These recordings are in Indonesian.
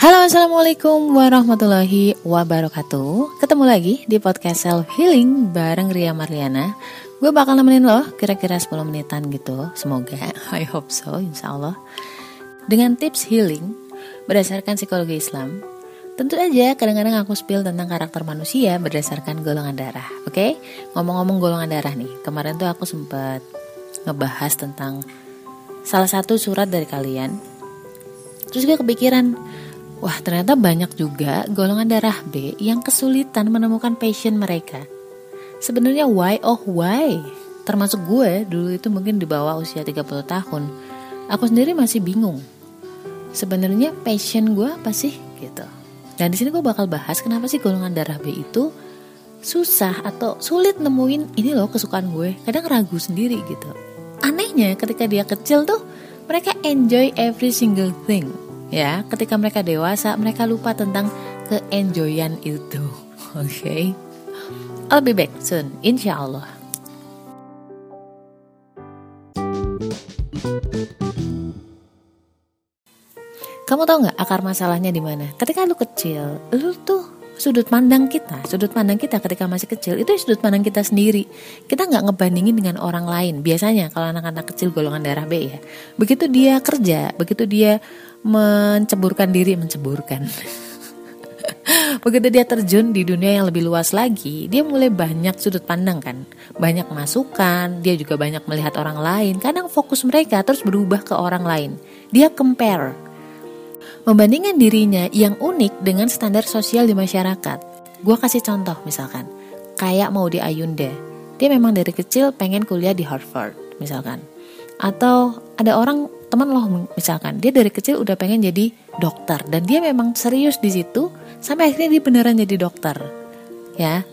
Halo assalamualaikum warahmatullahi wabarakatuh. Ketemu lagi di podcast Self Healing bareng Ria Marliana. Gue bakal nemenin lo kira-kira 10 menitan gitu. Semoga, I hope so insya Allah Dengan tips healing berdasarkan psikologi Islam Tentu aja kadang-kadang aku spill tentang karakter manusia berdasarkan golongan darah Oke, okay? ngomong-ngomong golongan darah nih Kemarin tuh aku sempat ngebahas tentang salah satu surat dari kalian. Terus gue kepikiran Wah ternyata banyak juga golongan darah B yang kesulitan menemukan passion mereka. Sebenarnya why oh why? Termasuk gue dulu itu mungkin di bawah usia 30 tahun. Aku sendiri masih bingung. Sebenarnya passion gue apa sih gitu. Dan di sini gue bakal bahas kenapa sih golongan darah B itu susah atau sulit nemuin ini loh kesukaan gue. Kadang ragu sendiri gitu. Anehnya ketika dia kecil tuh mereka enjoy every single thing ya ketika mereka dewasa mereka lupa tentang keenjoyan itu oke okay? I'll be back soon insya Allah Kamu tahu nggak akar masalahnya di mana? Ketika lu kecil, lu tuh sudut pandang kita, sudut pandang kita ketika masih kecil itu sudut pandang kita sendiri. Kita nggak ngebandingin dengan orang lain. Biasanya kalau anak-anak kecil golongan darah B ya, begitu dia kerja, begitu dia menceburkan diri menceburkan. Begitu dia terjun di dunia yang lebih luas lagi dia mulai banyak sudut pandang kan. Banyak masukan dia juga banyak melihat orang lain. Kadang fokus mereka terus berubah ke orang lain. Dia compare membandingkan dirinya yang unik dengan standar sosial di masyarakat. Gue kasih contoh misalkan kayak mau di Ayunda. Dia memang dari kecil pengen kuliah di Harvard misalkan. Atau ada orang teman loh misalkan. Dia dari kecil udah pengen jadi dokter dan dia memang serius di situ sampai akhirnya dia beneran jadi dokter ya.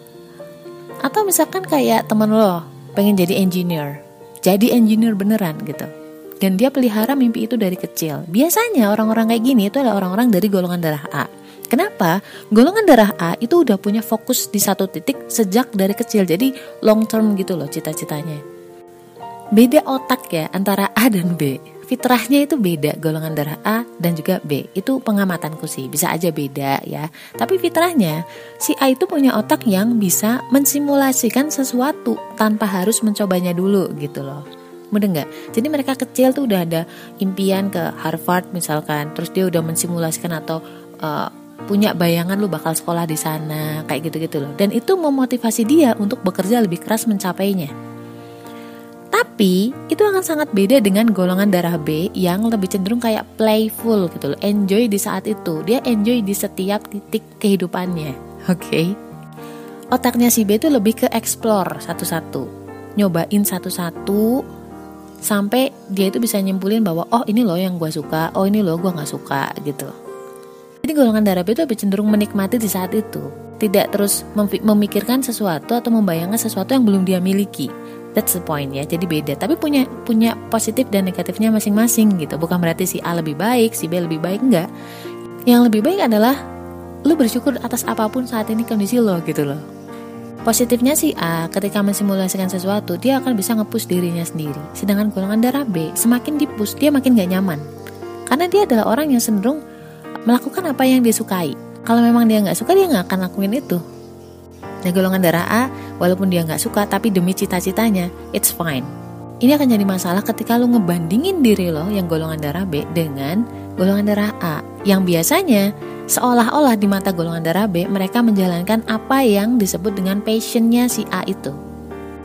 Atau misalkan kayak teman lo pengen jadi engineer. Jadi engineer beneran gitu dan dia pelihara mimpi itu dari kecil biasanya orang-orang kayak gini itu adalah orang-orang dari golongan darah A Kenapa? Golongan darah A itu udah punya fokus di satu titik sejak dari kecil. Jadi long term gitu loh cita-citanya. Beda otak ya antara A dan B fitrahnya itu beda golongan darah A dan juga B itu pengamatanku sih bisa aja beda ya tapi fitrahnya si A itu punya otak yang bisa mensimulasikan sesuatu tanpa harus mencobanya dulu gitu loh Mudah nggak? Jadi mereka kecil tuh udah ada impian ke Harvard misalkan, terus dia udah mensimulasikan atau uh, punya bayangan lu bakal sekolah di sana kayak gitu-gitu loh. Dan itu memotivasi dia untuk bekerja lebih keras mencapainya. Tapi itu akan sangat beda dengan golongan darah B yang lebih cenderung kayak playful gitu loh, enjoy di saat itu. Dia enjoy di setiap titik kehidupannya. Oke. Okay? Otaknya si B itu lebih ke explore satu-satu. Nyobain satu-satu sampai dia itu bisa nyimpulin bahwa oh ini loh yang gue suka, oh ini loh gue nggak suka gitu. Jadi golongan darah B itu lebih cenderung menikmati di saat itu, tidak terus memikirkan sesuatu atau membayangkan sesuatu yang belum dia miliki That's the point ya. Jadi beda, tapi punya punya positif dan negatifnya masing-masing gitu. Bukan berarti si A lebih baik, si B lebih baik enggak. Yang lebih baik adalah lu bersyukur atas apa pun saat ini kondisi lo gitu loh. Positifnya si A ketika mensimulasikan sesuatu dia akan bisa ngepush dirinya sendiri. Sedangkan golongan darah B semakin dipush dia makin gak nyaman. Karena dia adalah orang yang cenderung melakukan apa yang dia sukai. Kalau memang dia nggak suka dia nggak akan lakuin itu. Nah golongan darah A, walaupun dia nggak suka tapi demi cita-citanya, it's fine. Ini akan jadi masalah ketika lo ngebandingin diri lo yang golongan darah B dengan golongan darah A yang biasanya seolah-olah di mata golongan darah B mereka menjalankan apa yang disebut dengan passionnya si A itu.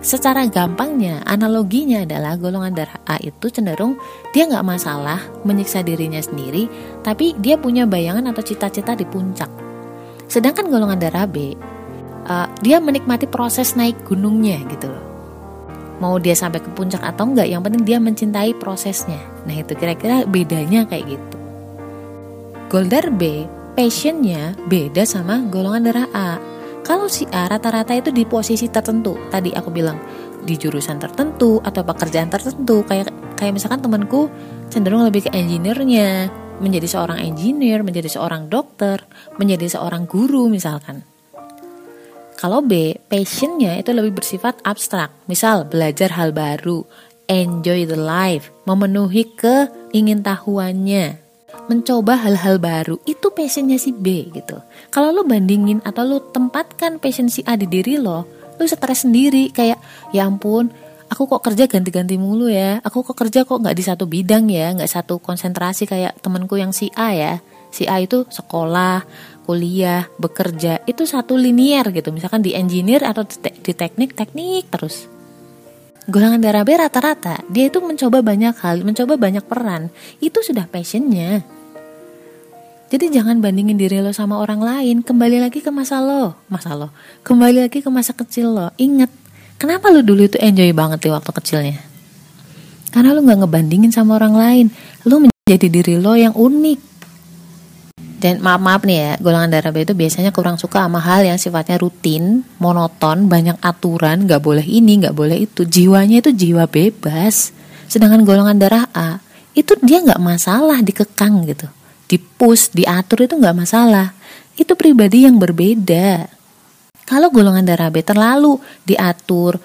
Secara gampangnya, analoginya adalah golongan darah A itu cenderung dia nggak masalah menyiksa dirinya sendiri, tapi dia punya bayangan atau cita-cita di puncak. Sedangkan golongan darah B uh, dia menikmati proses naik gunungnya gitu loh mau dia sampai ke puncak atau enggak yang penting dia mencintai prosesnya nah itu kira-kira bedanya kayak gitu Golder B passionnya beda sama golongan darah A kalau si A rata-rata itu di posisi tertentu tadi aku bilang di jurusan tertentu atau pekerjaan tertentu kayak kayak misalkan temanku cenderung lebih ke engineer-nya menjadi seorang engineer menjadi seorang dokter menjadi seorang guru misalkan kalau B, passionnya itu lebih bersifat abstrak. Misal, belajar hal baru, enjoy the life, memenuhi keingintahuannya. Mencoba hal-hal baru itu passionnya si B gitu. Kalau lo bandingin atau lo tempatkan passion si A di diri lo lo stres sendiri kayak ya ampun aku kok kerja ganti-ganti mulu ya aku kok kerja kok nggak di satu bidang ya nggak satu konsentrasi kayak temanku yang si A ya. Si A itu sekolah kuliah bekerja itu satu linier gitu misalkan di engineer atau di teknik teknik terus golongan darah B rata-rata dia itu mencoba banyak hal, mencoba banyak peran. Itu sudah passionnya. Jadi jangan bandingin diri lo sama orang lain, kembali lagi ke masa lo, masa lo, kembali lagi ke masa kecil lo. Ingat, kenapa lo dulu itu enjoy banget di waktu kecilnya? Karena lo nggak ngebandingin sama orang lain, lo menjadi diri lo yang unik. Dan maaf-maaf nih ya, golongan darah B itu biasanya kurang suka sama hal yang sifatnya rutin, monoton, banyak aturan, gak boleh ini, gak boleh itu. Jiwanya itu jiwa bebas. Sedangkan golongan darah A, itu dia gak masalah dikekang gitu. Dipus, diatur itu gak masalah. Itu pribadi yang berbeda. Kalau golongan darah B terlalu diatur,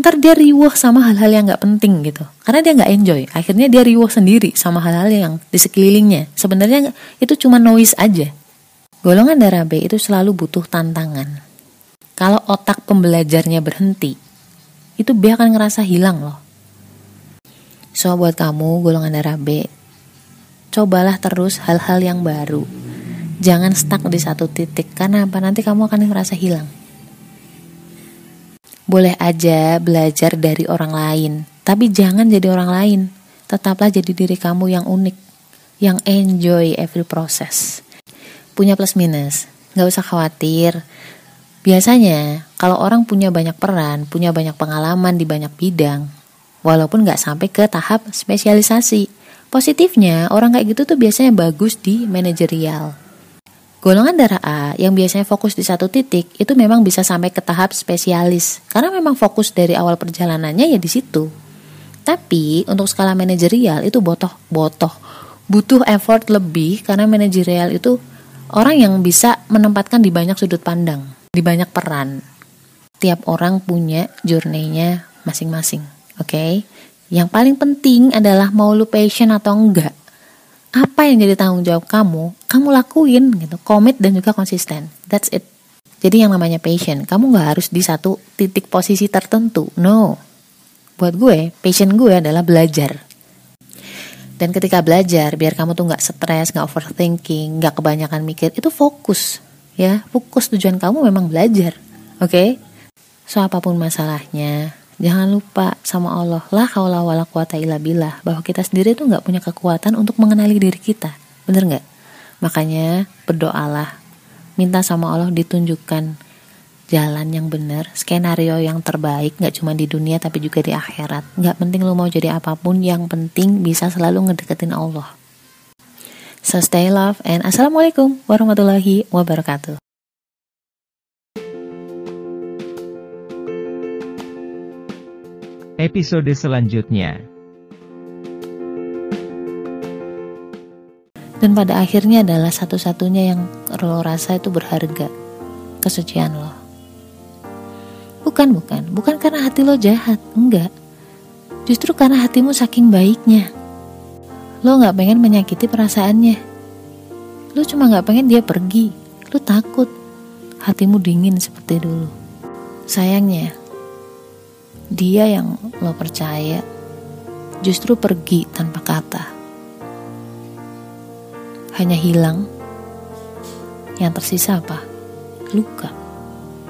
ntar dia riuh sama hal-hal yang nggak penting gitu. Karena dia nggak enjoy. Akhirnya dia riuh sendiri sama hal-hal yang di sekelilingnya. Sebenarnya itu cuma noise aja. Golongan darah B itu selalu butuh tantangan. Kalau otak pembelajarnya berhenti itu B akan ngerasa hilang loh. So buat kamu golongan darah B cobalah terus hal-hal yang baru. Jangan stuck di satu titik. Karena apa? Nanti kamu akan ngerasa hilang boleh aja belajar dari orang lain, tapi jangan jadi orang lain. Tetaplah jadi diri kamu yang unik, yang enjoy every process. Punya plus minus, gak usah khawatir. Biasanya, kalau orang punya banyak peran, punya banyak pengalaman di banyak bidang, walaupun gak sampai ke tahap spesialisasi. Positifnya, orang kayak gitu tuh biasanya bagus di manajerial Golongan darah A yang biasanya fokus di satu titik itu memang bisa sampai ke tahap spesialis karena memang fokus dari awal perjalanannya ya di situ. Tapi untuk skala manajerial itu botoh botoh butuh effort lebih karena manajerial itu orang yang bisa menempatkan di banyak sudut pandang, di banyak peran. Tiap orang punya journey-nya masing-masing, oke? Okay? Yang paling penting adalah mau lu passion atau enggak yang jadi tanggung jawab kamu, kamu lakuin gitu, komit dan juga konsisten. That's it. Jadi yang namanya passion, kamu nggak harus di satu titik posisi tertentu. No. Buat gue, passion gue adalah belajar. Dan ketika belajar, biar kamu tuh nggak stres, nggak overthinking, nggak kebanyakan mikir, itu fokus. Ya, fokus tujuan kamu memang belajar. Oke? Okay? So apa pun masalahnya, Jangan lupa sama Allah lah haula wala quwata illa bahwa kita sendiri tuh nggak punya kekuatan untuk mengenali diri kita. Bener nggak? Makanya berdoalah, minta sama Allah ditunjukkan jalan yang benar, skenario yang terbaik nggak cuma di dunia tapi juga di akhirat. Nggak penting lu mau jadi apa pun, yang penting bisa selalu ngedeketin Allah. So stay love and assalamualaikum warahmatullahi wabarakatuh. Episode selanjutnya. Dan pada akhirnya adalah satu-satunya yang lo rasa itu berharga. Kesucian lo. Bukan, bukan. Bukan karena hati lo jahat. Enggak. Justru karena hatimu saking baiknya. Lo gak pengen menyakiti perasaannya. Lo cuma gak pengen dia pergi. Lo takut. Hatimu dingin seperti dulu. Sayangnya, dia yang lo percaya justru pergi tanpa kata. Hanya hilang, yang tersisa apa? Luka.